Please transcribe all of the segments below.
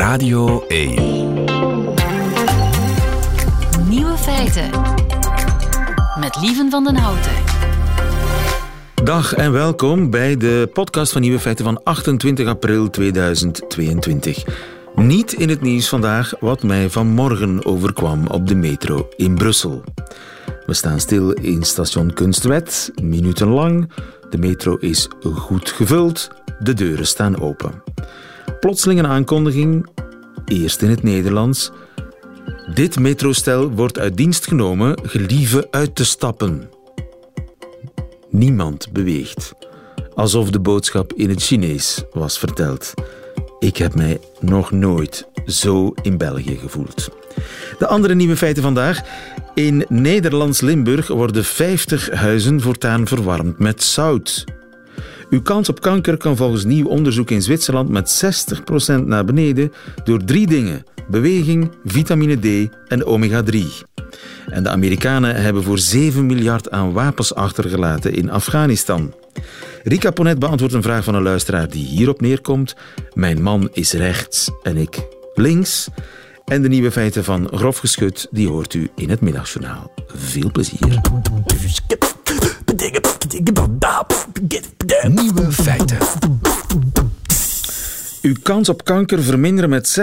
Radio 1. Nieuwe feiten. Met Lieven van den Houten. Dag en welkom bij de podcast van Nieuwe Feiten van 28 april 2022. Niet in het nieuws vandaag wat mij vanmorgen overkwam op de metro in Brussel. We staan stil in station Kunstwet, minutenlang. De metro is goed gevuld, de deuren staan open. Plotseling een aankondiging, eerst in het Nederlands. Dit metrostel wordt uit dienst genomen, gelieve uit te stappen. Niemand beweegt, alsof de boodschap in het Chinees was verteld. Ik heb mij nog nooit zo in België gevoeld. De andere nieuwe feiten vandaag. In Nederlands Limburg worden 50 huizen voortaan verwarmd met zout. Uw kans op kanker kan volgens nieuw onderzoek in Zwitserland met 60% naar beneden door drie dingen: beweging, vitamine D en omega-3. En de Amerikanen hebben voor 7 miljard aan wapens achtergelaten in Afghanistan. Rika Ponet beantwoordt een vraag van een luisteraar die hierop neerkomt. Mijn man is rechts en ik links. En de nieuwe feiten van Grof Geschut, die hoort u in het middagjournaal. Veel plezier. Nieuwe feiten. Uw kans op kanker verminderen met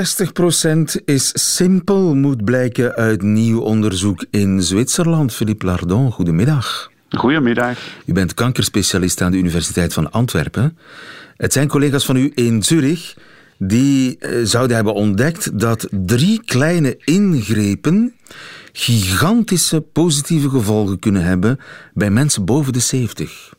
60% is simpel, moet blijken uit nieuw onderzoek in Zwitserland. Philippe Lardon, goedemiddag. Goedemiddag. U bent kankerspecialist aan de Universiteit van Antwerpen. Het zijn collega's van u in Zurich die eh, zouden hebben ontdekt dat drie kleine ingrepen gigantische positieve gevolgen kunnen hebben bij mensen boven de 70.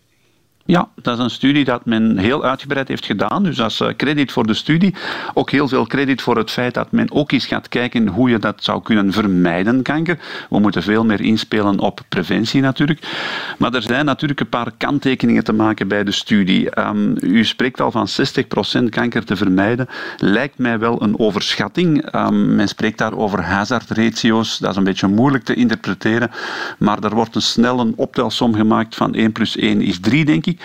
Ja, dat is een studie dat men heel uitgebreid heeft gedaan. Dus als eh, credit voor de studie. Ook heel veel credit voor het feit dat men ook eens gaat kijken hoe je dat zou kunnen vermijden, kanker. We moeten veel meer inspelen op preventie natuurlijk. Maar er zijn natuurlijk een paar kanttekeningen te maken bij de studie. Ehm, u spreekt al van 60% kanker te vermijden. Lijkt mij wel een overschatting. Um, men spreekt daar over hazardratio's. Dat is een beetje moeilijk te interpreteren. Maar er wordt een snel een optelsom gemaakt van 1 plus 1 is 3, denk ik.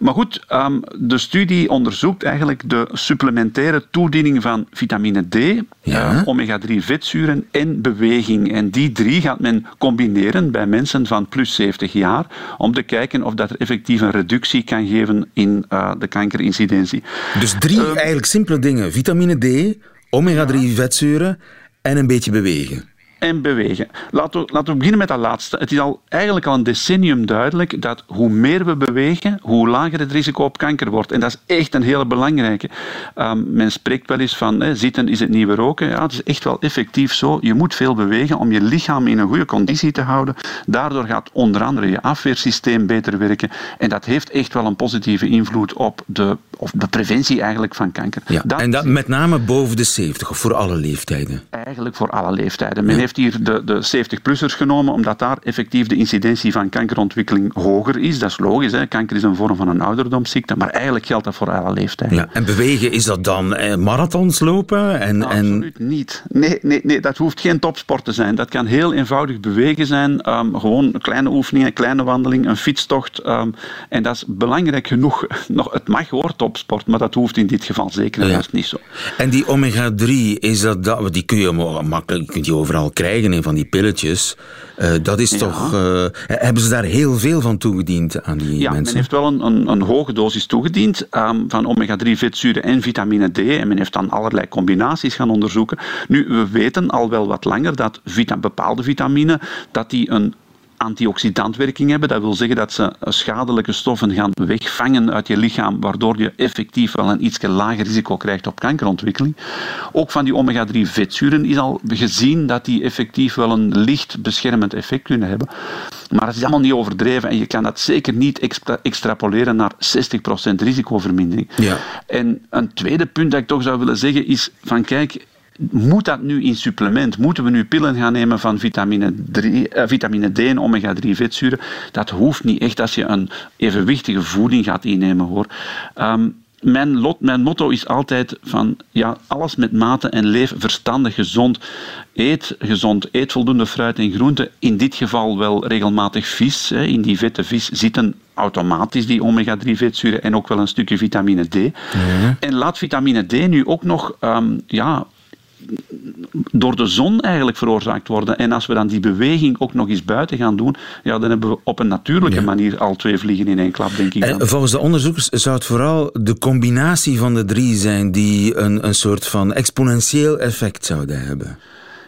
Maar goed, um, de studie onderzoekt eigenlijk de supplementaire toediening van vitamine D, Ja. uh, omega-3 vetzuren en beweging. En die drie gaat men combineren bij mensen van plus 70 jaar om te kijken of dat er effectief een reductie kan geven in uh, de kankerincidentie. Dus drie eigenlijk simpele dingen. Vitamine D, omega-3 vetzuren en een beetje bewegen. En bewegen. Laten we, laten we beginnen met dat laatste. Het is al, eigenlijk al een decennium duidelijk dat hoe meer we bewegen, hoe lager het risico op kanker wordt. En dat is echt een hele belangrijke. Um, men spreekt wel eens van hè, zitten is het nieuwe roken. Ja, het is echt wel effectief zo. Je moet veel bewegen om je lichaam in een goede conditie te houden. Daardoor gaat onder andere je afweersysteem beter werken. En dat heeft echt wel een positieve invloed op de, of de preventie eigenlijk van kanker. Ja. Dat en dat met name boven de 70 of voor alle leeftijden. Eigenlijk voor alle leeftijden. Men heeft hier de, de 70-plussers genomen, omdat daar effectief de incidentie van kankerontwikkeling hoger is. Dat is logisch, hè. kanker is een vorm van een ouderdomsziekte, maar eigenlijk geldt dat voor alle leeftijden. Ja. En bewegen, is dat dan eh, marathons lopen? En, en... Absoluut niet. Nee, nee, nee, dat hoeft geen topsport te zijn. Dat kan heel eenvoudig bewegen zijn. Um, gewoon kleine oefeningen, kleine wandeling, een fietstocht. Um, en dat is belangrijk genoeg. Nog, het mag hoor, topsport, maar dat hoeft in dit geval zeker Ja. niet zo. En die omega-3, is dat, dat, die kun je makkelijk je kunt die overal krijgen in van die pilletjes. Eh, dat is Ja. toch. eh, hebben ze daar heel veel van toegediend aan die Ja, mensen? men heeft wel een, een, een hoge dosis toegediend um, van omega-3 vetzuren en vitamine D. En men heeft dan allerlei combinaties gaan onderzoeken. Nu, we weten al wel wat langer dat vita bepaalde vitamine dat die een antioxidantwerking hebben. Dat wil zeggen dat ze schadelijke stoffen gaan wegvangen uit je lichaam, waardoor je effectief wel een iets lager risico krijgt op kankerontwikkeling. Ook van die omega-3 vetzuren is al gezien dat die effectief wel een licht beschermend effect kunnen hebben. Maar het is allemaal niet overdreven en je kan dat zeker niet extra extrapoleren naar 60% risicovermindering. Ja. En een tweede punt dat ik toch zou willen zeggen is van kijk, moet dat nu in supplement? Moeten we nu pillen gaan nemen van vitamine, 3, eh, vitamine D en omega-3 vetzuren? Dat hoeft niet echt als je een evenwichtige voeding gaat innemen hoor. Ehm, mijn, lot, mijn motto is altijd van ja, alles met mate en leef verstandig, gezond. Eet gezond, eet voldoende fruit en groenten. In dit geval wel regelmatig vis. Hè. In die vette vis zitten automatisch die omega-3 vetzuren en ook wel een stukje vitamine D. En laat vitamine D nu ook nog um, ja, door de zon eigenlijk veroorzaakt worden. En als we dan die beweging ook nog eens buiten gaan doen, ja, dan hebben we op een natuurlijke manier al twee vliegen in één klap, denk ik. En volgens de onderzoekers zou het vooral de combinatie van de drie zijn die een, een soort van exponentieel effect zouden hebben.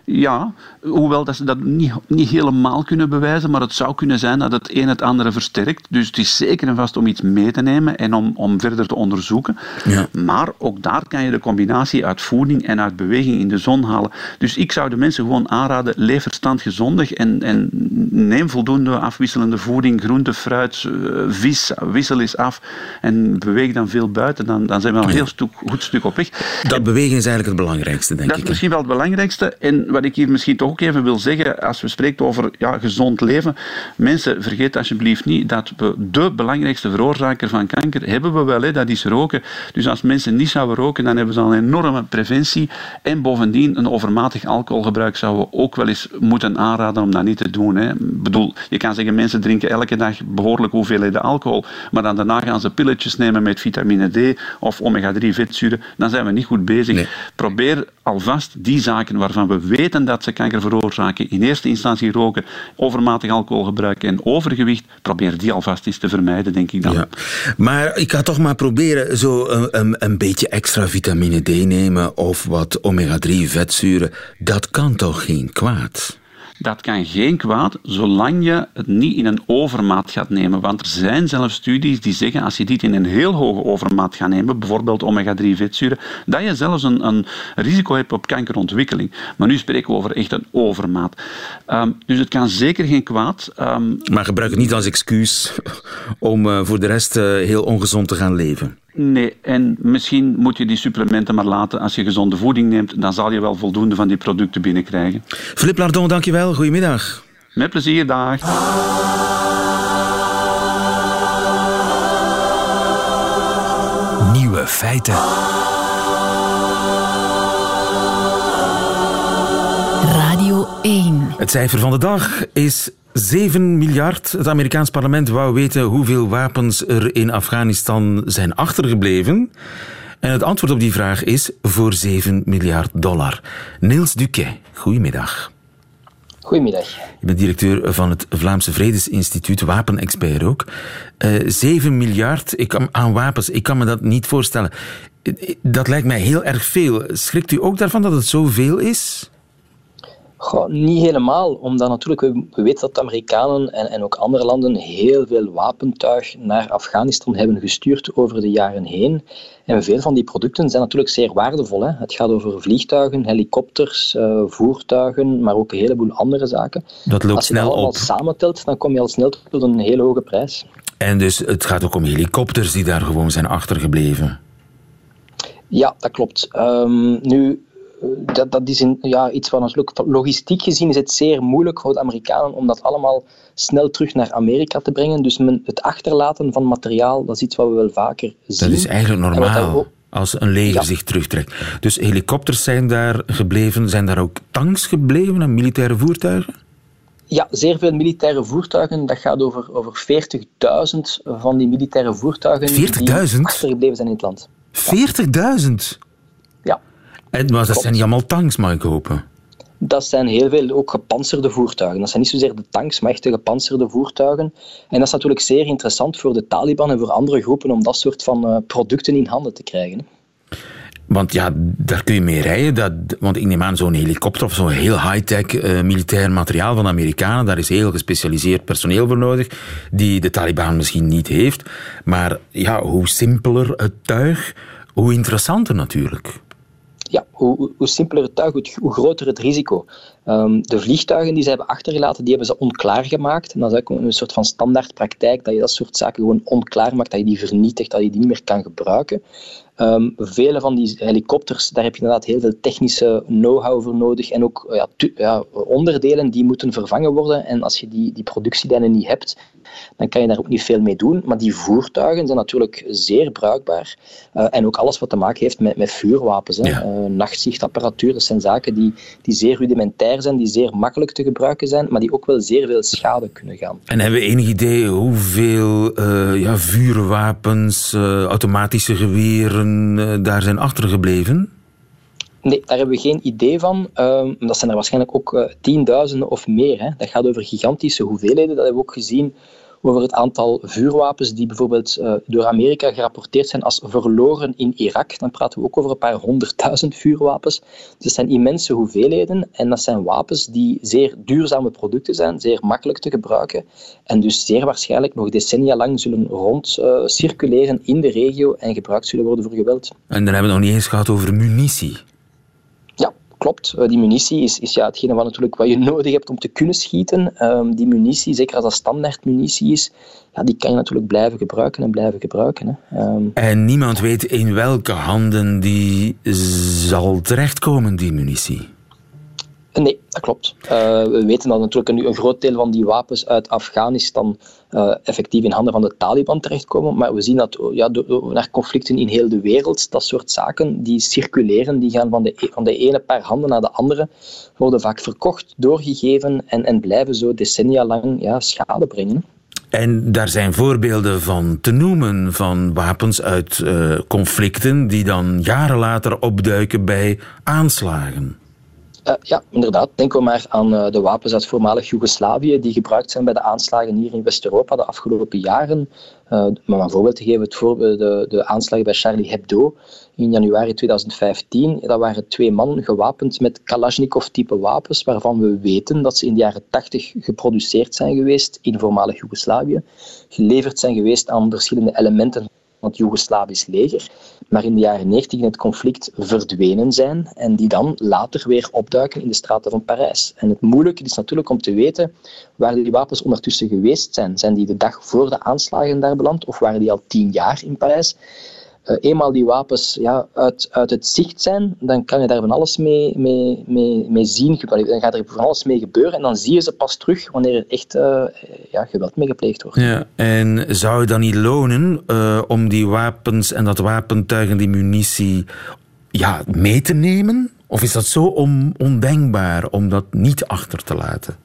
Ja, hoewel dat ze dat niet, niet helemaal kunnen bewijzen, maar het zou kunnen zijn dat het een het andere versterkt. Dus het is zeker en vast om iets mee te nemen en om, om verder te onderzoeken. Ja. Maar ook daar kan je de combinatie uit voeding en uit beweging in de zon halen. Dus ik zou de mensen gewoon aanraden, leef verstand gezondig en, en neem voldoende afwisselende voeding, groente, fruit, eh, vis, wissel eens af en beweeg dan veel buiten. Dan, dan zijn we al een heel stuk, goed stuk op weg. Dat bewegen is eigenlijk het belangrijkste, denk ik. Dat is misschien wel het belangrijkste. En wat ik hier misschien toch ook even wil zeggen, als we spreken over ja, gezond leven, mensen, vergeet alsjeblieft niet dat we de belangrijkste veroorzaker van kanker hebben we wel, hè, dat is roken. Dus als mensen niet zouden roken, dan hebben ze al een enorme preventie. En bovendien, een overmatig alcoholgebruik zouden we ook wel eens moeten aanraden om dat niet te doen. Hè. Ik bedoel, je kan zeggen, mensen drinken elke dag behoorlijk hoeveelheden alcohol, maar dan daarna gaan ze pilletjes nemen met vitamine D of omega-3 vetzuren, dan zijn we niet goed bezig. Probeer alvast die zaken waarvan we weten dat ze kanker veroorzaken, in eerste instantie roken, overmatig alcoholgebruik en overgewicht, probeer die alvast eens te vermijden, denk ik dan. Ja. Maar ik ga toch maar proberen zo een, een, beetje extra vitamine D nemen of wat omega-3 vetzuren. Dat kan toch geen kwaad? Dat kan geen kwaad, zolang je het niet in een overmaat gaat nemen. Want er zijn zelfs studies die zeggen, als je dit in een heel hoge overmaat gaat nemen, bijvoorbeeld omega-3 vetzuren, dat je zelfs een, een, risico hebt op kankerontwikkeling. Maar nu spreken we over echt een overmaat. Um, dus het kan zeker geen kwaad. Um, maar gebruik het niet als excuus om uh, voor de rest uh, heel ongezond te gaan leven. Nee, en misschien moet je die supplementen maar laten. Als je gezonde voeding neemt, dan zal je wel voldoende van die producten binnenkrijgen. Philippe Lardon, dankjewel. Goedemiddag. Met plezier, dag. Nieuwe feiten. Radio 1. Het cijfer van de dag is 7 miljard. Het Amerikaans parlement wou weten hoeveel wapens er in Afghanistan zijn achtergebleven. En het antwoord op die vraag is voor 7 miljard dollar. Niels Duquet, goedemiddag. Goedemiddag. Je bent directeur van het Vlaamse Vredesinstituut, wapenexpert ook. Uh, eh, 7 miljard ik aan wapens, ik kan me dat niet voorstellen. Dat lijkt mij heel erg veel. Schrikt u ook daarvan dat het zoveel is? Goh, niet helemaal, omdat natuurlijk we, weten dat de Amerikanen en, en ook andere landen heel veel wapentuig naar Afghanistan hebben gestuurd over de jaren heen. En veel van die producten zijn natuurlijk zeer waardevol. Hè. Het gaat over vliegtuigen, helikopters, uh, voertuigen, maar ook een heleboel andere zaken. Dat loopt snel op. Als je dat allemaal samentelt, dan kom je al snel tot een hele hoge prijs. En dus het gaat ook om helikopters die daar gewoon zijn achtergebleven. Ja, dat klopt. Um, nu, dat, dat is ja, iets wat natuurlijk logistiek gezien is het zeer moeilijk voor de Amerikanen om dat allemaal snel terug naar Amerika te brengen. Dus men, het achterlaten van materiaal, dat is iets wat we wel vaker zien. Dat is eigenlijk normaal. Als een leger zich terugtrekt. Dus helikopters zijn daar gebleven. Zijn daar ook tanks gebleven en militaire voertuigen? Ja, zeer veel militaire voertuigen. Dat gaat over, over 40.000 van die militaire voertuigen 40.000? die achtergebleven zijn in het land. 40.000? En, maar dat zijn niet allemaal tanks, mag ik hopen? Dat zijn heel veel ook gepantserde voertuigen. Dat zijn niet zozeer de tanks, maar echt de gepantserde voertuigen. En dat is natuurlijk zeer interessant voor de Taliban en voor andere groepen om dat soort van uh, producten in handen te krijgen. Want ja, daar kun je mee rijden. Dat, want ik neem aan, zo'n helikopter of zo'n heel high-tech uh, militair materiaal van de Amerikanen, daar is heel gespecialiseerd personeel voor nodig, die de Taliban misschien niet heeft. Maar ja, hoe simpeler het tuig, hoe interessanter natuurlijk ja, hoe, hoe simpeler het tuig, hoe, groter het risico. Ehm, de vliegtuigen die ze hebben achtergelaten, die hebben ze onklaar gemaakt. En dat is ook een soort van standaardpraktijk, dat je dat soort zaken gewoon onklaar maakt, dat je die vernietigt, dat je die niet meer kan gebruiken. Um, vele van die helikopters, daar heb je inderdaad heel veel technische know-how voor nodig en ook ja, ja, onderdelen die moeten vervangen worden. En als je die, die productielijnen niet hebt, dan kan je daar ook niet veel mee doen. Maar die voertuigen zijn natuurlijk zeer bruikbaar. Uh, en ook alles wat te maken heeft met, met vuurwapens. Hè. Ja. Uh, nachtzichtapparatuur, dat zijn zaken die, die zeer rudimentair zijn, die zeer makkelijk te gebruiken zijn, maar die ook wel zeer veel schade kunnen gaan. En hebben we enig idee hoeveel uh, ja, vuurwapens, automatische geweren daar zijn achtergebleven? Nee, daar hebben we geen idee van. Um, dat zijn er waarschijnlijk ook tienduizenden of meer. Hè. Dat gaat over gigantische hoeveelheden. Dat hebben we ook gezien over het aantal vuurwapens die bijvoorbeeld uh, door Amerika gerapporteerd zijn als verloren in Irak. Dan praten we ook over een paar honderdduizend vuurwapens. Dus dat zijn immense hoeveelheden en dat zijn wapens die zeer duurzame producten zijn, zeer makkelijk te gebruiken en dus zeer waarschijnlijk nog decennia lang zullen rond uh, circuleren in de regio en gebruikt zullen worden voor geweld. En dan hebben we het nog niet eens gehad over munitie klopt. Uh, die munitie is, is ja, hetgene wat, natuurlijk, wat je nodig hebt om te kunnen schieten. Um, die munitie, zeker als dat standaard munitie is, ja, die kan je natuurlijk blijven gebruiken en blijven gebruiken. Hè. Um, en niemand weet in welke handen die zal terechtkomen, die munitie. Nee, dat klopt. Uh, we weten dat natuurlijk nu een groot deel van die wapens uit Afghanistan uh, effectief in handen van de Taliban terechtkomen. Maar we zien dat ja, door, naar conflicten in heel de wereld, dat soort zaken die circuleren, die gaan van de, e-, van de ene paar handen naar de andere, worden vaak verkocht, doorgegeven en, en blijven zo decennia lang ja, schade brengen. En daar zijn voorbeelden van te noemen, van wapens uit uh, conflicten die dan jaren later opduiken bij aanslagen. Uh, ja, inderdaad. Denken we maar aan uh, de wapens uit voormalig Joegoslavië die gebruikt zijn bij de aanslagen hier in West-Europa de afgelopen jaren. Uh, een voorbeeld te geven, het voor, de, de aanslagen bij Charlie Hebdo in januari 2015. Dat waren twee mannen gewapend met Kalashnikov-type wapens, waarvan we weten dat ze in de jaren 80 geproduceerd zijn geweest in voormalig Joegoslavië, geleverd zijn geweest aan verschillende elementen het Joegoslavisch leger, maar in de jaren 90 in het conflict verdwenen zijn en die dan later weer opduiken in de straten van Parijs. En het moeilijke is natuurlijk om te weten waar die wapens ondertussen geweest zijn. Zijn die de dag voor de aanslagen daar beland of waren die al tien jaar in Parijs? Uh, eenmaal die wapens ja, uit, uit het zicht zijn, dan kan je daar van alles mee, mee, mee, mee zien. Dan gaat er van alles mee gebeuren en dan zie je ze pas terug wanneer er echt uh, ja, geweld mee gepleegd wordt. Ja, en zou het dan niet lonen uh, om die wapens en dat wapentuig en die munitie ja, mee te nemen? Of is dat zo on, ondenkbaar om dat niet achter te laten?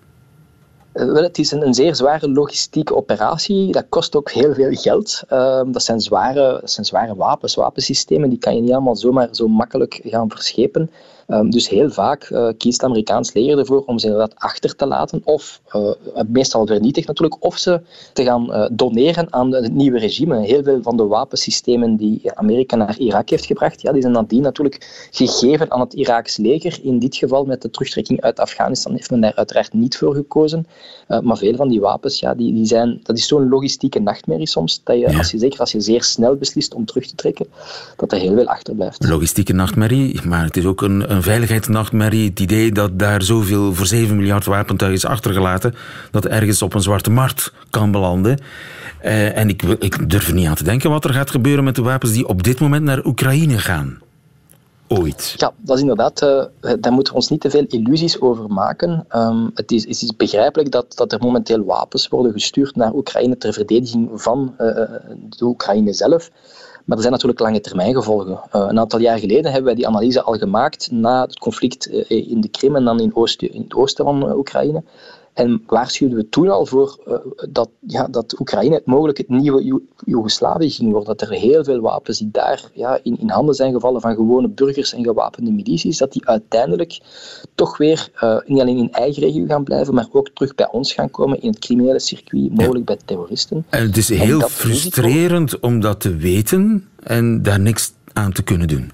Eh, wel, het is een, zeer zware logistieke operatie. Dat kost ook heel veel geld. Uh, dat, zijn zware, dat zijn zware wapens, wapensystemen. Die kan je niet allemaal zomaar zo makkelijk gaan verschepen. Um, dus heel vaak uh, kiest het Amerikaans leger ervoor om ze inderdaad achter te laten, of uh, meestal vernietigd natuurlijk, of ze te gaan uh, doneren aan het nieuwe regime. Heel veel van de wapensystemen die Amerika naar Irak heeft gebracht, ja, die zijn nadien natuurlijk gegeven aan het Iraaks leger. In dit geval met de terugtrekking uit Afghanistan heeft men daar uiteraard niet voor gekozen. maar veel van die wapens, ja, die, die zijn, dat is zo'n logistieke nachtmerrie soms, dat je, als je, zeker als je zeer snel beslist om terug te trekken, dat er heel veel achterblijft. Logistieke nachtmerrie, maar het is ook een een veiligheidsnachtmerrie. Het idee dat daar zoveel voor 7 miljard wapentuig is achtergelaten, dat ergens op een zwarte markt kan belanden. Uh, en ik, ik durf er niet aan te denken wat er gaat gebeuren met de wapens die op dit moment naar Oekraïne gaan. Ooit. Ja, dat is inderdaad, uh, daar moeten we ons niet te veel illusies over maken. Um, het, is, is begrijpelijk dat, dat er momenteel wapens worden gestuurd naar Oekraïne ter verdediging van uh, de Oekraïne zelf. Maar er zijn natuurlijk lange termijn gevolgen. Een aantal jaar geleden hebben wij die analyse al gemaakt na het conflict in de Krim en dan in, Oost, in het oosten van Oekraïne. En waarschuwden we toen al voor uh, dat, ja, dat Oekraïne mogelijk het nieuwe Joegoslavië ging worden. Dat er heel veel wapens die daar ja, in, in handen zijn gevallen van gewone burgers en gewapende milities, dat die uiteindelijk toch weer uh, niet alleen in eigen regio gaan blijven, maar ook terug bij ons gaan komen in het criminele circuit, mogelijk bij terroristen. En het is heel frustrerend om dat te weten en daar niks aan te kunnen doen.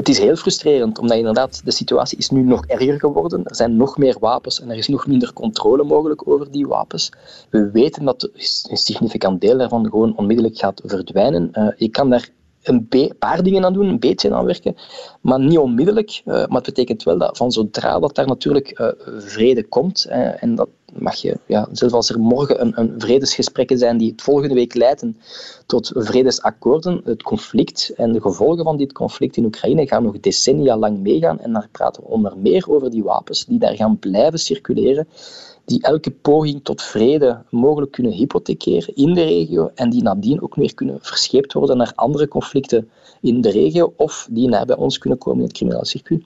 Het is heel frustrerend, omdat inderdaad de situatie is nu nog erger geworden. Er zijn nog meer wapens en er is nog minder controle mogelijk over die wapens. We weten dat een significant deel daarvan gewoon onmiddellijk gaat verdwijnen. Uh, je kan daar een paar dingen aan doen, een beetje aan werken, maar niet onmiddellijk. maar het betekent wel dat van zodra dat daar natuurlijk vrede komt, en dat mag je, ja, zelfs als er morgen een, een vredesgesprekken zijn die volgende week leiden tot vredesakkoorden, het conflict en de gevolgen van dit conflict in Oekraïne gaan nog decennia lang meegaan. En daar praten we onder meer over die wapens die daar gaan blijven circuleren die elke poging tot vrede mogelijk kunnen hypothekeren in de regio en die nadien ook weer kunnen verscheept worden naar andere conflicten in de regio of die naar bij ons kunnen komen in het crimineel circuit.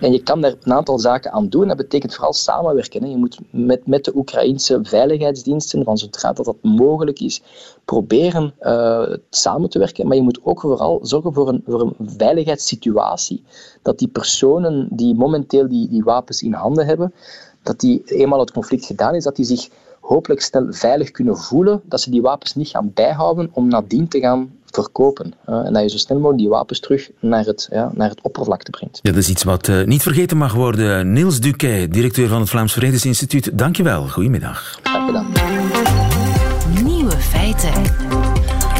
En je kan daar een aantal zaken aan doen. Dat betekent vooral samenwerken. Hè. Je moet met, met de Oekraïnse veiligheidsdiensten, van zodra dat dat mogelijk is, proberen uh, samen te werken. Maar je moet ook vooral zorgen voor een, voor een veiligheidssituatie. Dat die personen die momenteel die, die wapens in handen hebben, dat die eenmaal het conflict gedaan is, dat die zich hopelijk snel veilig kunnen voelen, dat ze die wapens niet gaan bijhouden om nadien te gaan verkopen. en dat je zo snel mogelijk die wapens terug naar het, ja, naar het oppervlakte brengt. Ja, dat is iets wat uh, niet vergeten mag worden. Niels Duquet, directeur van het Vlaams Vredesinstituut, dankjewel. Goedemiddag. Graag gedaan. Nieuwe feiten.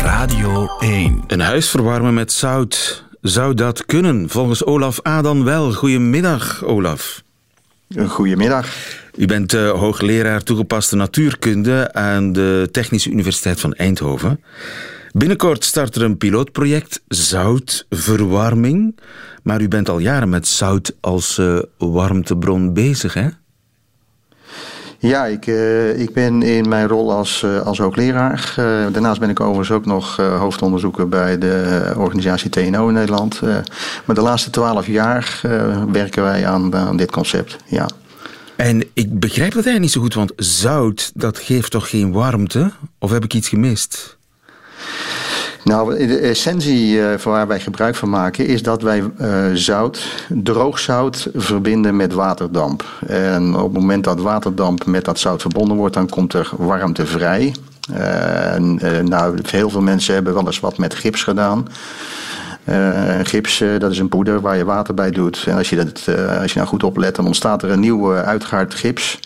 Radio 1. Een huis verwarmen met zout. Zou dat kunnen? Volgens Olaf Adan wel. Goedemiddag, Olaf. Goedemiddag. U bent uh, hoogleraar toegepaste natuurkunde aan de Technische Universiteit van Eindhoven. Binnenkort start er een pilootproject zoutverwarming. Maar u bent al jaren met zout als uh, warmtebron bezig, hè? Ja, ik, uh, ik ben in mijn rol als, uh, als hoogleraar. Uh, daarnaast ben ik overigens ook nog hoofdonderzoeker bij de organisatie TNO in Nederland. maar de laatste twaalf jaar werken wij aan, aan dit concept. Ja. En ik begrijp dat eigenlijk niet zo goed, want zout, dat geeft toch geen warmte? Of heb ik iets gemist? Nou, de essentie uh, waar wij gebruik van maken is dat wij uh, zout, droogzout, verbinden met waterdamp. En op het moment dat waterdamp met dat zout verbonden wordt, dan komt er warmte vrij. En, nou, heel veel mensen hebben wel eens wat met gips gedaan. gips, dat is een poeder waar je water bij doet. En als je, dat, als je nou goed oplet, dan ontstaat er een nieuw uitgaard gips.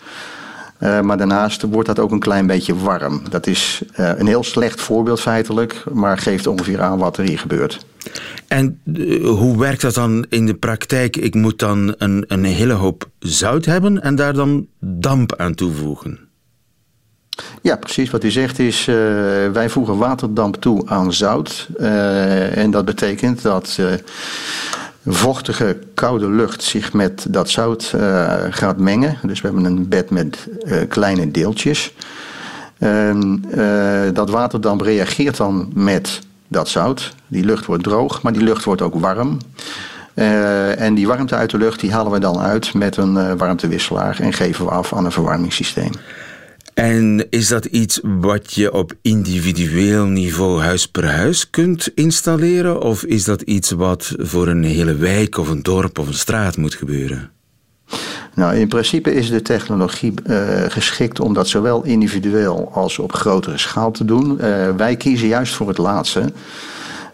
Uh, maar daarnaast wordt dat ook een klein beetje warm. Dat is uh, een heel slecht voorbeeld feitelijk, maar geeft ongeveer aan wat er hier gebeurt. En uh, hoe werkt dat dan in de praktijk? Ik moet dan een, een hele hoop zout hebben en daar dan damp aan toevoegen. Ja, precies wat u zegt is, wij voegen waterdamp toe aan zout. en dat betekent dat vochtige, koude lucht zich met dat zout uh, gaat mengen. Dus we hebben een bed met uh, kleine deeltjes. Uh, dat waterdamp reageert dan met dat zout. Die lucht wordt droog, maar die lucht wordt ook warm. en die warmte uit de lucht die halen we dan uit met een warmtewisselaar en geven we af aan een verwarmingssysteem. En is dat iets wat je op individueel niveau huis per huis kunt installeren? Of is dat iets wat voor een hele wijk of een dorp of een straat moet gebeuren? Nou, in principe is de technologie uh, geschikt om dat zowel individueel als op grotere schaal te doen. Uh, wij kiezen juist voor het laatste.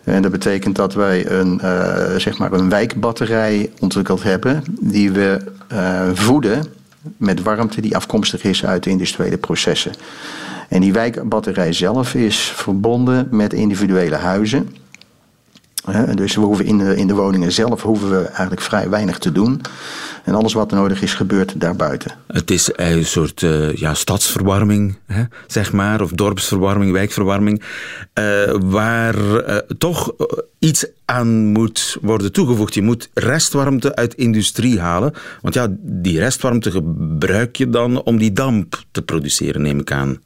En dat betekent dat wij een, uh, zeg maar een wijkbatterij ontwikkeld hebben die we voeden met warmte die afkomstig is uit de industriële processen. En die wijkbatterij zelf is verbonden met individuele huizen. Dus we hoeven in, de, in de woningen zelf hoeven we eigenlijk vrij weinig te doen. En alles wat nodig is, gebeurt daarbuiten. Het is een soort uh, ja, stadsverwarming, hè, zeg maar, of dorpsverwarming, wijkverwarming, uh, waar uh, toch iets aan moet worden toegevoegd. Je moet restwarmte uit industrie halen, want ja, die restwarmte gebruik je dan om die damp te produceren, neem ik aan.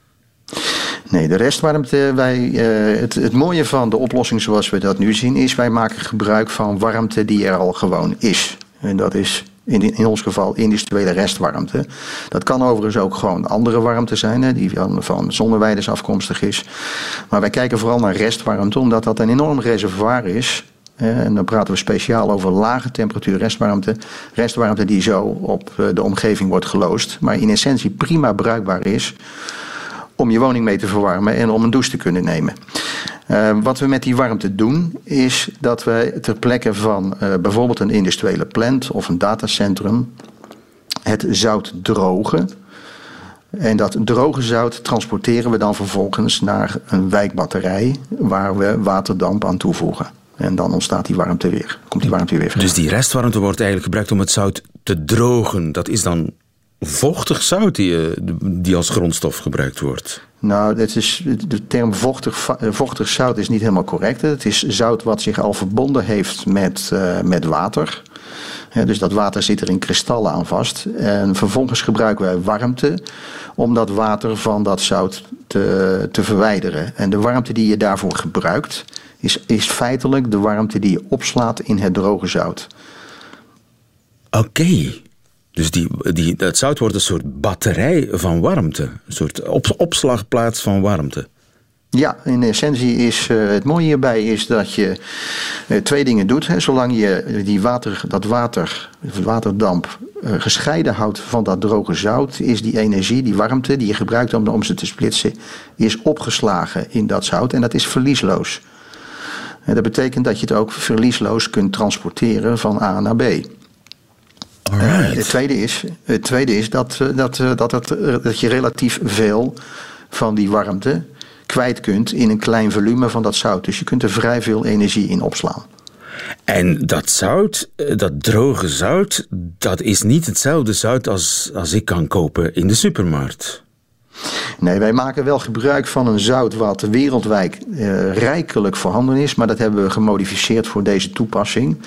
Nee, de restwarmte, wij, uh, het, het mooie van de oplossing zoals we dat nu zien, is wij maken gebruik van warmte die er al gewoon is. En dat is in, in ons geval industriële restwarmte. Dat kan overigens ook gewoon andere warmte zijn, hè, die van, van zonneweiders afkomstig is. Maar wij kijken vooral naar restwarmte, omdat dat een enorm reservoir is. En dan praten we speciaal over lage temperatuur restwarmte. Restwarmte die zo op eh, de omgeving wordt geloosd, maar in essentie prima bruikbaar is om je woning mee te verwarmen en om een douche te kunnen nemen. Uh, wat we met die warmte doen, is dat we ter plekke van uh, bijvoorbeeld een industriële plant of een datacentrum het zout drogen. En dat droge zout transporteren we dan vervolgens naar een wijkbatterij waar we waterdamp aan toevoegen. En dan ontstaat die warmte weer. Komt die warmte weer vrij. Dus die restwarmte wordt eigenlijk gebruikt om het zout te drogen. Dat is dan vochtig zout die, eh, die als grondstof gebruikt wordt. Nou, het is, de term vochtig, eh, vochtig zout is niet helemaal correct. Het is zout wat zich al verbonden heeft met, uh, met water. dus dat water zit er in kristallen aan vast. En vervolgens gebruiken wij warmte om dat water van dat zout te, te verwijderen. En de warmte die je daarvoor gebruikt, is, is feitelijk de warmte die je opslaat in het droge zout. Oké. Dus die, die, dat zout wordt een soort batterij van warmte. Een soort op, opslagplaats van warmte. Ja, in essentie is uh, het mooie hierbij is dat je uh, twee dingen doet. Hè. Zolang je die water, dat water, waterdamp uh, gescheiden houdt van dat droge zout, is die energie, die warmte die je gebruikt om, om ze te splitsen, is opgeslagen in dat zout en dat is verliesloos. En dat betekent dat je het ook verliesloos kunt transporteren van A naar B. Alright. het tweede is, het tweede is dat, dat, dat, het, dat je relatief veel van die warmte kwijt kunt in een klein volume van dat zout. Dus je kunt er vrij veel energie in opslaan. En dat zout, dat droge zout, dat is niet hetzelfde zout als, als ik kan kopen in de supermarkt. Nee, wij maken wel gebruik van een zout wat wereldwijd uh, rijkelijk voorhanden is, maar dat hebben we gemodificeerd voor deze toepassing.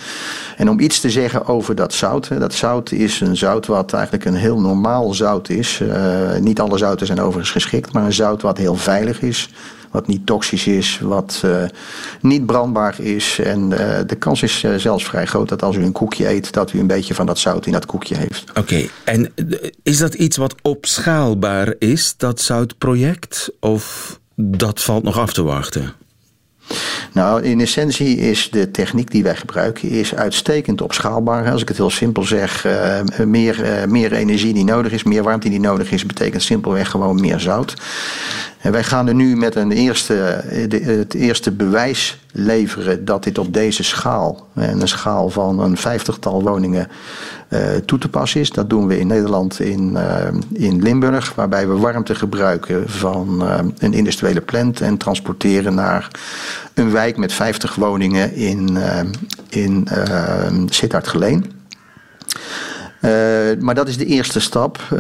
En om iets te zeggen over dat zout, hè, dat zout is een zout wat eigenlijk een heel normaal zout is. Uh, niet alle zouten zijn overigens geschikt, maar een zout wat heel veilig is, wat niet toxisch is, wat uh, niet brandbaar is. En uh, de kans is uh, zelfs vrij groot dat als u een koekje eet, dat u een beetje van dat zout in dat koekje heeft. Oké, okay. en is dat iets wat opschaalbaar is, dat zoutproject? Of dat valt nog af te wachten? Nou, in essentie is de techniek die wij gebruiken is uitstekend opschaalbaar. Als ik het heel simpel zeg, uh, meer, uh, meer energie die nodig is, meer warmte die nodig is, betekent simpelweg gewoon meer zout. En wij gaan er nu met een eerste, de, het eerste bewijs leveren dat dit op deze schaal, en een schaal van een vijftigtal woningen, uh, toe te passen is. Dat doen we in Nederland in, in Limburg, waarbij we warmte gebruiken van een industriële plant en transporteren naar een wijk met 50 woningen in, in Sittard-Geleen. Uh, maar dat is de eerste stap. Uh,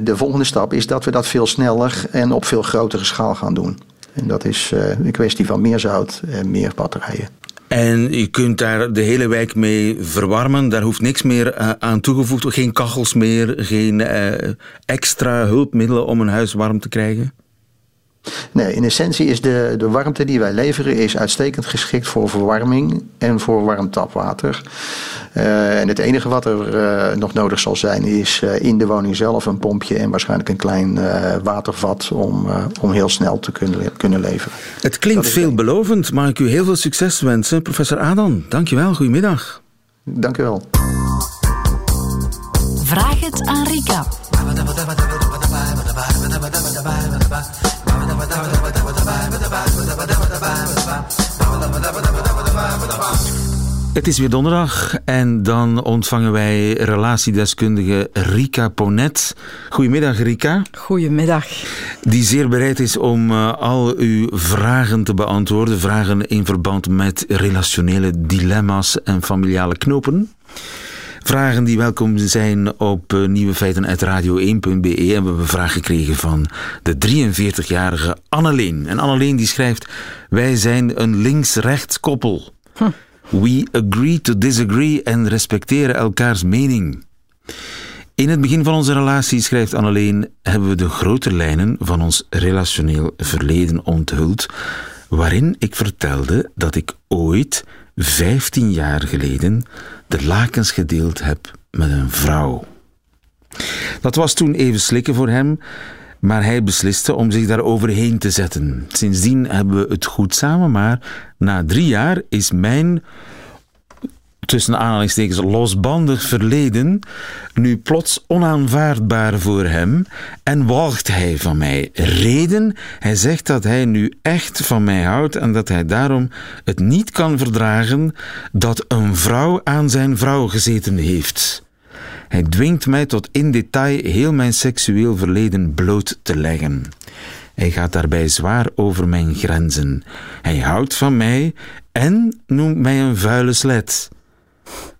de volgende stap is dat we dat veel sneller en op veel grotere schaal gaan doen. En dat is uh, een kwestie van meer zout en meer batterijen. En je kunt daar de hele wijk mee verwarmen. Daar hoeft niks meer aan toegevoegd. Geen kachels meer, geen extra hulpmiddelen om een huis warm te krijgen? Nee, in essentie is de, de warmte die wij leveren is uitstekend geschikt voor verwarming en voor warm tapwater. Uh, en het enige wat er uh, nog nodig zal zijn is uh, in de woning zelf een pompje en waarschijnlijk een klein watervat om, om heel snel te kunnen, kunnen leveren. Het klinkt veelbelovend. Mag ik u heel veel succes wensen, professor Adam. Dankjewel, goedemiddag. Dank u wel. Vraag het aan Rika. Het is weer donderdag en dan ontvangen wij relatiedeskundige Rika Ponet. Goedemiddag Rika. Goedemiddag. Die zeer bereid is om uh, al uw vragen te beantwoorden. Vragen in verband met relationele dilemma's en familiale knopen. Vragen die welkom zijn op uh, nieuwefeiten.radio1.be. En we hebben een vraag gekregen van de 43-jarige Anneleen. En Anneleen die schrijft... Wij zijn een links-rechts koppel. Hm. We agree to disagree en respecteren elkaars mening. In het begin van onze relatie, schrijft Anneleen, hebben we de grote lijnen van ons relationeel verleden onthuld, waarin ik vertelde dat ik ooit, 15 jaar geleden, de lakens gedeeld heb met een vrouw. Dat was toen even slikken voor hem, maar hij besliste om zich daar overheen te zetten. Sindsdien hebben we het goed samen, maar na drie jaar is mijn tussen aanhalingstekens losbandig verleden nu plots onaanvaardbaar voor hem en walgt hij van mij. Reden, hij zegt dat hij nu echt van mij houdt en dat hij daarom het niet kan verdragen dat een vrouw aan zijn vrouw gezeten heeft. Hij dwingt mij tot in detail heel mijn seksueel verleden bloot te leggen. Hij gaat daarbij zwaar over mijn grenzen. Hij houdt van mij en noemt mij een vuile slet.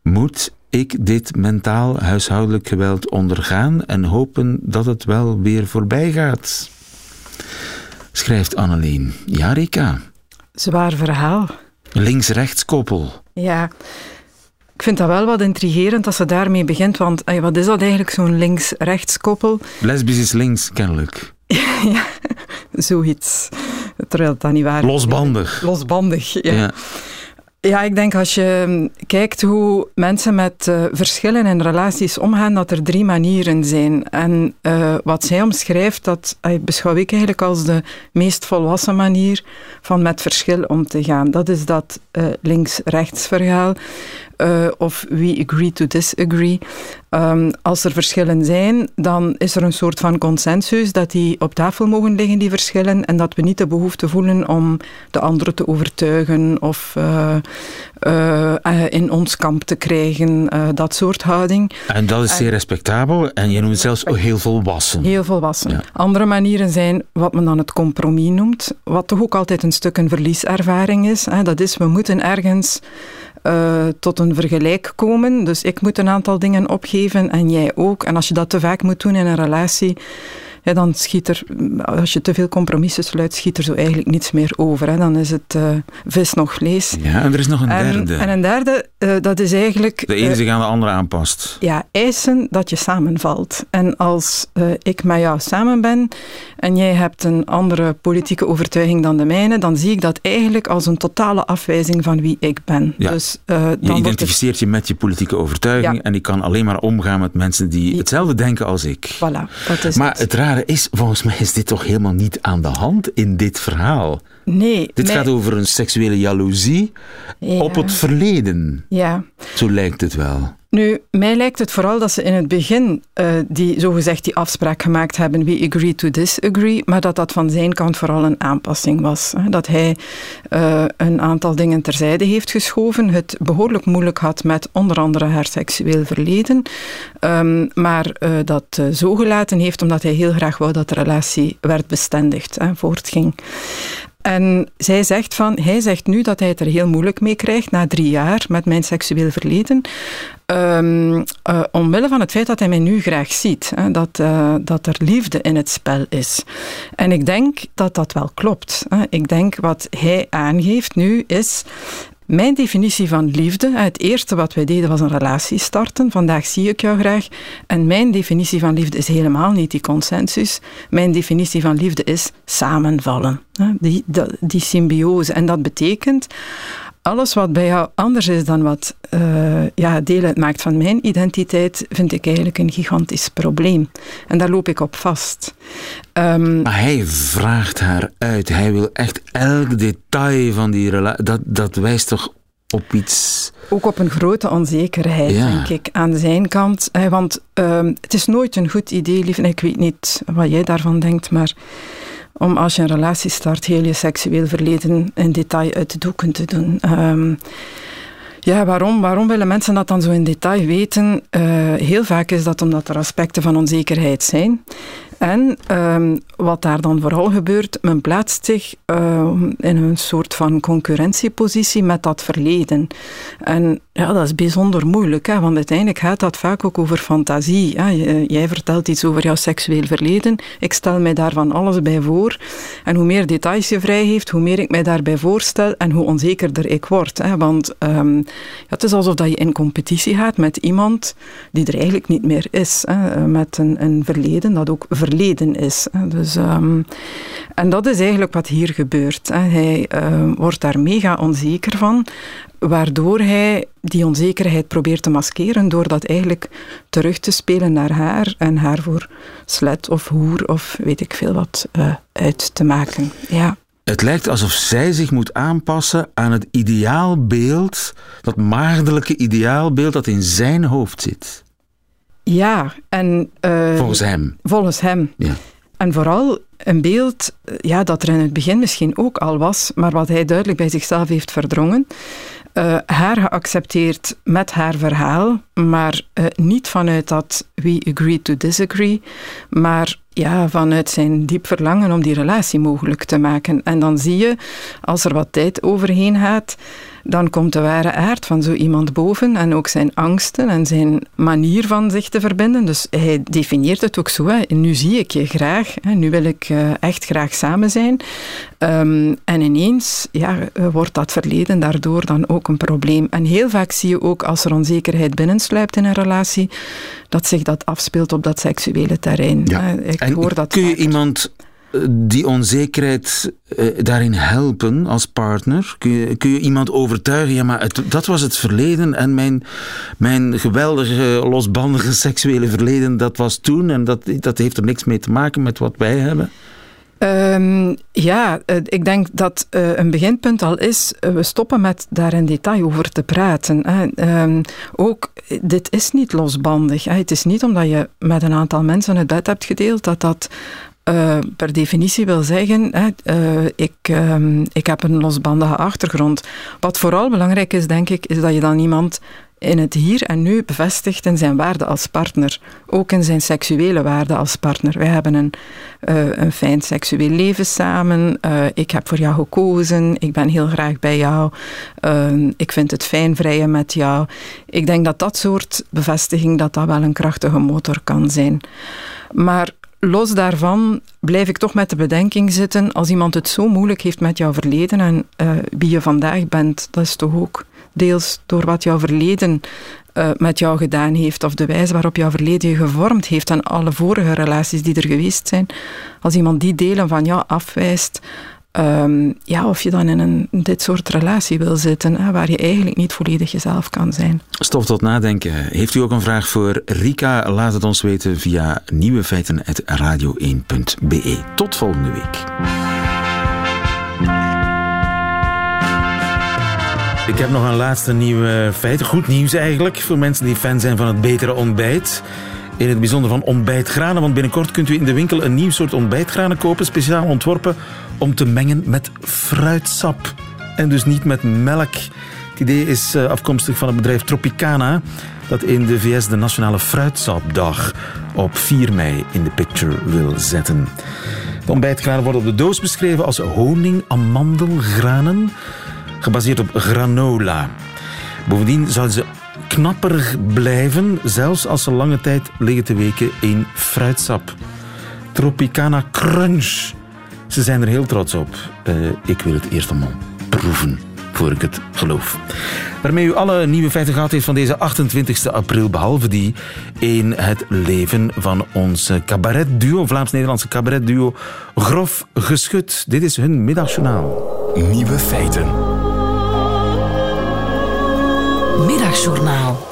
Moet ik dit mentaal huishoudelijk geweld ondergaan en hopen dat het wel weer voorbij gaat? Schrijft Annelien. Ja, Rika. Zwaar verhaal. Links-rechts koppel. Ja. Ik vind dat wel wat intrigerend als ze daarmee begint, want ay, wat is dat eigenlijk, zo'n links-rechts koppel? Lesbisch is links, kennelijk. ja, zoiets. Terwijl dat niet waar is. Losbandig. Losbandig, ja. Ja. Ja, ik denk als je mm, kijkt hoe mensen met eh, verschillen in relaties omgaan, dat er drie manieren zijn. En eh, wat zij omschrijft, dat eh, beschouw ik eigenlijk als de meest volwassen manier van met verschil om te gaan. Dat is dat eh, links-rechts verhaal. Eh, of we agree to disagree. Ehm, als er verschillen zijn, dan is er een soort van consensus dat die op tafel mogen liggen, die verschillen, en dat we niet de behoefte voelen om de andere te overtuigen of eh, eh, in ons kamp te krijgen, dat soort houding. En dat is zeer respectabel en je noemt het zelfs ook heel volwassen. Heel volwassen. Ja. Andere manieren zijn wat men dan het compromis noemt, wat toch ook altijd een stuk een verlieservaring is. Hè. Dat is, we moeten ergens eh, tot een vergelijk komen. Dus ik moet een aantal dingen opgeven en jij ook. En als je dat te vaak moet doen in een relatie, ja, dan schiet er, als je te veel compromissen sluit, schiet er zo eigenlijk niets meer over. Hè. Dan is het eh, vis nog vlees. Ja, en er is nog een En, derde. en een derde, eh, dat is eigenlijk... de ene eh, zich aan de andere aanpast. ja, eisen dat je samenvalt. En als eh, ik met jou samen ben en jij hebt een andere politieke overtuiging dan de mijne, dan zie ik dat eigenlijk als een totale afwijzing van wie ik ben. Ja. Dus, eh, Je dan wordt het, identificeert je met je politieke overtuiging Ja. en ik kan alleen maar omgaan met mensen die hetzelfde denken als ik. voilà, dat is Maar het. het rare is, volgens mij is dit toch helemaal niet aan de hand in dit verhaal. Nee, Dit mij- gaat over een seksuele jaloezie Ja. op het verleden. Ja. Zo lijkt het wel. Nu, mij lijkt het vooral dat ze in het begin eh, die, zogezegd die afspraak gemaakt hebben, we agree to disagree, maar dat dat van zijn kant vooral een aanpassing was. Hè. Dat hij eh, een aantal dingen terzijde heeft geschoven, het behoorlijk moeilijk had met onder andere haar seksueel verleden, ehm, maar eh, dat zo gelaten heeft omdat hij heel graag wou dat de relatie werd bestendigd, hè, voortging. En zij zegt van, hij zegt nu dat hij het er heel moeilijk mee krijgt na drie jaar met mijn seksueel verleden. Eh, omwille van het feit dat hij mij nu graag ziet. Hè, dat, eh, dat er liefde in het spel is. En ik denk dat dat wel klopt. Hè. Ik denk wat hij aangeeft nu is. Mijn definitie van liefde, het eerste wat wij deden was een relatie starten. Vandaag zie ik jou graag. En mijn definitie van liefde is helemaal niet die consensus. Mijn definitie van liefde is samenvallen. Die, dat- die symbiose. En dat betekent alles wat bij jou anders is dan wat eh, ja, deel uitmaakt van mijn identiteit, vind ik eigenlijk een gigantisch probleem. En daar loop ik op vast. Ehm, Maar hij vraagt haar uit. Hij wil echt elk detail van die relatie. Dat, dat wijst toch op iets. ook op een grote onzekerheid, Ja. denk ik, aan zijn kant. Hè, want ehm, het is nooit een goed idee, lief. En ik weet niet wat jij daarvan denkt, maar om als je een relatie start, heel je seksueel verleden in detail uit de doeken te doen. Ehm, ja, waarom? Waarom willen mensen dat dan zo in detail weten? Eh, heel vaak is dat omdat er aspecten van onzekerheid zijn. En ehm, wat daar dan vooral gebeurt, men plaatst zich ehm, in een soort van concurrentiepositie met dat verleden. En ja, dat is bijzonder moeilijk, hè, want uiteindelijk gaat dat vaak ook over fantasie. Jij vertelt iets over jouw seksueel verleden, ik stel mij daarvan alles bij voor. En hoe meer details je vrij heeft, hoe meer ik mij daarbij voorstel en hoe onzekerder ik word. Hè. Want ehm, ja, het is alsof dat je in competitie gaat met iemand die er eigenlijk niet meer is. Hè. Met een, een verleden dat ook verleden is. Dus, ehm, en dat is eigenlijk wat hier gebeurt. Hij ehm, wordt daar mega onzeker van, waardoor hij die onzekerheid probeert te maskeren door dat eigenlijk terug te spelen naar haar en haar voor slet of hoer of weet ik veel wat eh, uit te maken. Ja. Het lijkt alsof zij zich moet aanpassen aan het ideaalbeeld, dat maagdelijke ideaalbeeld dat in zijn hoofd zit. Ja, en... eh, Volgens hem. Volgens hem. Ja. En vooral een beeld eh, ja, dat er in het begin misschien ook al was, maar wat hij duidelijk bij zichzelf heeft verdrongen. Eh, haar geaccepteerd met haar verhaal, maar niet vanuit dat we agree to disagree, maar ja, vanuit zijn diep verlangen om die relatie mogelijk te maken. En dan zie je, als er wat tijd overheen gaat, dan komt de ware aard van zo iemand boven en ook zijn angsten en zijn manier van zich te verbinden. Dus hij definieert het ook zo. Hè. Nu zie ik je graag, hè. nu wil ik uh, echt graag samen zijn. Um, en ineens ja, wordt dat verleden daardoor dan ook een probleem. En heel vaak zie je ook als er onzekerheid binnensluipt in een relatie, dat zich dat afspeelt op dat seksuele terrein. Ja. Ik en hoor dat kun je vaker. iemand die onzekerheid eh, daarin helpen als partner? Kun je, kun je iemand overtuigen, ja, maar dat was het verleden en mijn, mijn geweldige, losbandige seksuele verleden, dat was toen en dat, dat heeft er niks mee te maken met wat wij hebben? Um, ja, uh, ik denk dat uh, een beginpunt al is, we stoppen met daar in detail over te praten. Um, ook, dit is niet losbandig. Het is niet omdat je met een aantal mensen het bed hebt gedeeld, dat dat uh, per definitie wil zeggen, hè, uh, ik, um, ik heb een losbandige achtergrond. Wat vooral belangrijk is, denk ik, is dat je dan iemand in het hier en nu bevestigt in zijn waarde als partner. Ook in zijn seksuele waarde als partner. Wij hebben een, uh, een fijn seksueel leven samen. Ik heb voor jou gekozen. Ik ben heel graag bij jou. Ik vind het fijn vrijen met jou. Ik denk dat dat soort bevestiging dat dat wel een krachtige motor kan zijn. Maar los daarvan blijf ik toch met de bedenking zitten, als iemand het zo moeilijk heeft met jouw verleden en uh, wie je vandaag bent, dat is toch ook deels door wat jouw verleden uh, met jou gedaan heeft, of de wijze waarop jouw verleden je gevormd heeft en alle vorige relaties die er geweest zijn. Als iemand die delen van jou afwijst, Um, ja, of je dan in een, dit soort relatie wil zitten, hè, waar je eigenlijk niet volledig jezelf kan zijn. Stof tot nadenken. Heeft u ook een vraag voor Rika? Laat het ons weten via nieuwefeiten.radio1.be. Tot volgende week. Ik heb nog een laatste nieuwe feit. Goed nieuws eigenlijk voor mensen die fan zijn van het betere ontbijt. In het bijzonder van ontbijtgranen, want binnenkort kunt u in de winkel een nieuw soort ontbijtgranen kopen, speciaal ontworpen om te mengen met fruitsap. En dus niet met melk. Het idee is afkomstig van het bedrijf Tropicana, dat in de VS de Nationale Fruitsapdag op 4 mei in de picture wil zetten. De ontbijtgranen worden op de doos beschreven als honing-amandelgranen, gebaseerd op granola. Bovendien zouden ze knapperig blijven, zelfs als ze lange tijd liggen te weken in fruitsap. Tropicana Crunch. Ze zijn er heel trots op. Uh, ik wil het eerst allemaal proeven, voor ik het geloof. Waarmee u alle nieuwe feiten gehad heeft van deze 28 april, behalve die in het leven van ons cabaretduo, Vlaams-Nederlandse cabaretduo, Grof Geschut. Dit is hun middagjournaal. Nieuwe feiten. Middagjournaal.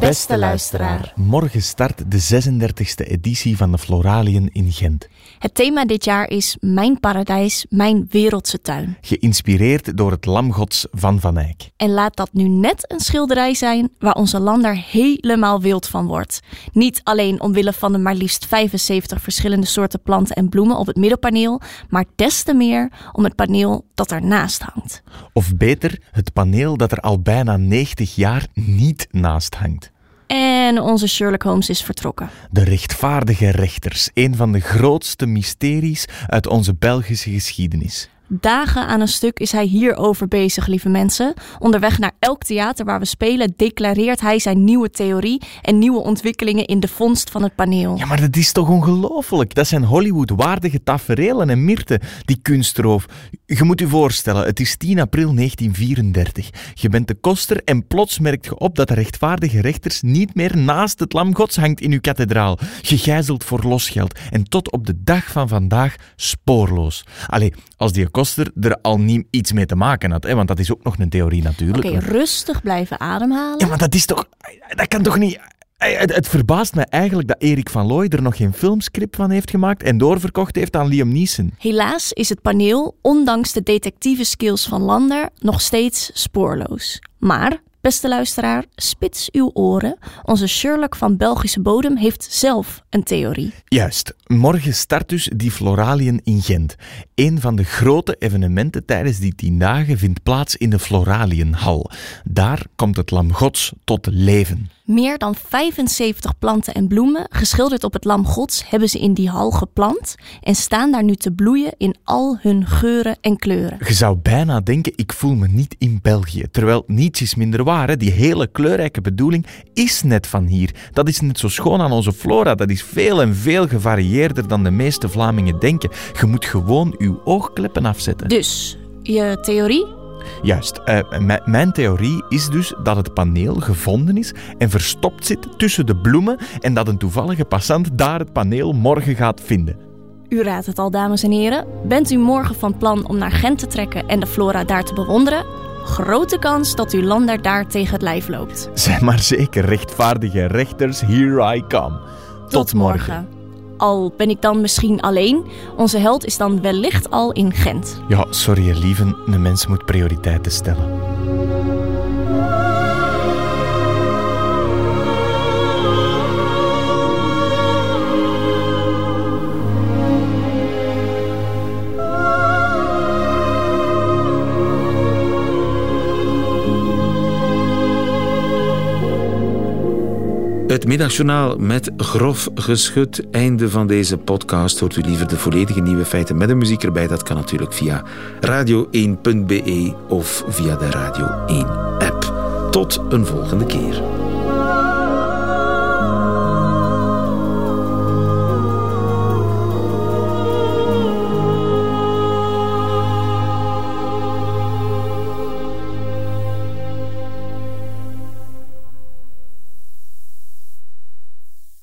Beste luisteraar. Morgen start de 36e editie van de Floraliën in Gent. Het thema dit jaar is Mijn paradijs, mijn wereldse tuin. Geïnspireerd door het lamgods van Van Eyck. En laat dat nu net een schilderij zijn waar onze lander helemaal wild van wordt. Niet alleen omwille van de maar liefst 75 verschillende soorten planten en bloemen op het middelpaneel, maar des te meer om het paneel dat ernaast hangt. Of beter, het paneel dat er al bijna 90 jaar niet naast hangt. En onze Sherlock Holmes is vertrokken. De rechtvaardige rechters, een van de grootste mysteries uit onze Belgische geschiedenis. Dagen aan een stuk is hij hierover bezig, lieve mensen. Onderweg naar elk theater waar we spelen declareert hij zijn nieuwe theorie en nieuwe ontwikkelingen in de vondst van het paneel. Ja, maar dat is toch ongelooflijk? Dat zijn Hollywood-waardige taferelen en mirten, die kunstroof. Je moet je voorstellen, het is 10 april 1934. Je bent de koster en plots merkt je op dat de rechtvaardige rechters niet meer naast het lam gods hangt in uw kathedraal. Gegijzeld voor losgeld en tot op de dag van vandaag spoorloos. Allee, als die koster er al niet iets mee te maken had. Hè? Want dat is ook nog een theorie natuurlijk. Oké, okay, rustig blijven ademhalen. Ja, maar dat is toch... Dat kan toch niet... Het, het, verbaast me eigenlijk dat Erik van Looy er nog geen filmscript van heeft gemaakt en doorverkocht heeft aan Liam Neeson. Helaas is het paneel, ondanks de detectieve skills van Lander, nog steeds spoorloos. Maar Beste luisteraar, spits uw oren. Onze Sherlock van Belgische bodem heeft zelf een theorie. Juist. Morgen start dus die Floraliën in Gent. Een van de grote evenementen tijdens die tien dagen vindt plaats in de Floraliënhal. Daar komt het lam gods tot leven. Meer dan 75 planten en bloemen, geschilderd op het lam gods, hebben ze in die hal geplant en staan daar nu te bloeien in al hun geuren en kleuren. Je zou bijna denken, ik voel me niet in België. Terwijl niets is minder waar. Hè. Die hele kleurrijke bedoeling is net van hier. Dat is net zo schoon aan onze flora. Dat is veel en veel gevarieerder dan de meeste Vlamingen denken. Je moet gewoon uw oogkleppen afzetten. Dus, je theorie? Juist. Uh, mijn theorie is dus dat het paneel gevonden is en verstopt zit tussen de bloemen en dat een toevallige passant daar het paneel morgen gaat vinden. U raadt het al, dames en heren. Bent u morgen van plan om naar Gent te trekken en de flora daar te bewonderen? Grote kans dat uw lander daar tegen het lijf loopt. Zijn maar zeker rechtvaardige rechters, here I come. Tot, morgen. Al ben ik dan misschien alleen, onze held is dan wellicht al in Gent. Ja, sorry lieve, de mens moet prioriteiten stellen. Het middagjournaal met grof geschud. Einde van deze podcast. Hoort u liever de volledige nieuwe feiten met de muziek erbij? Dat kan natuurlijk via radio1.be of via de Radio 1 app. Tot een volgende keer.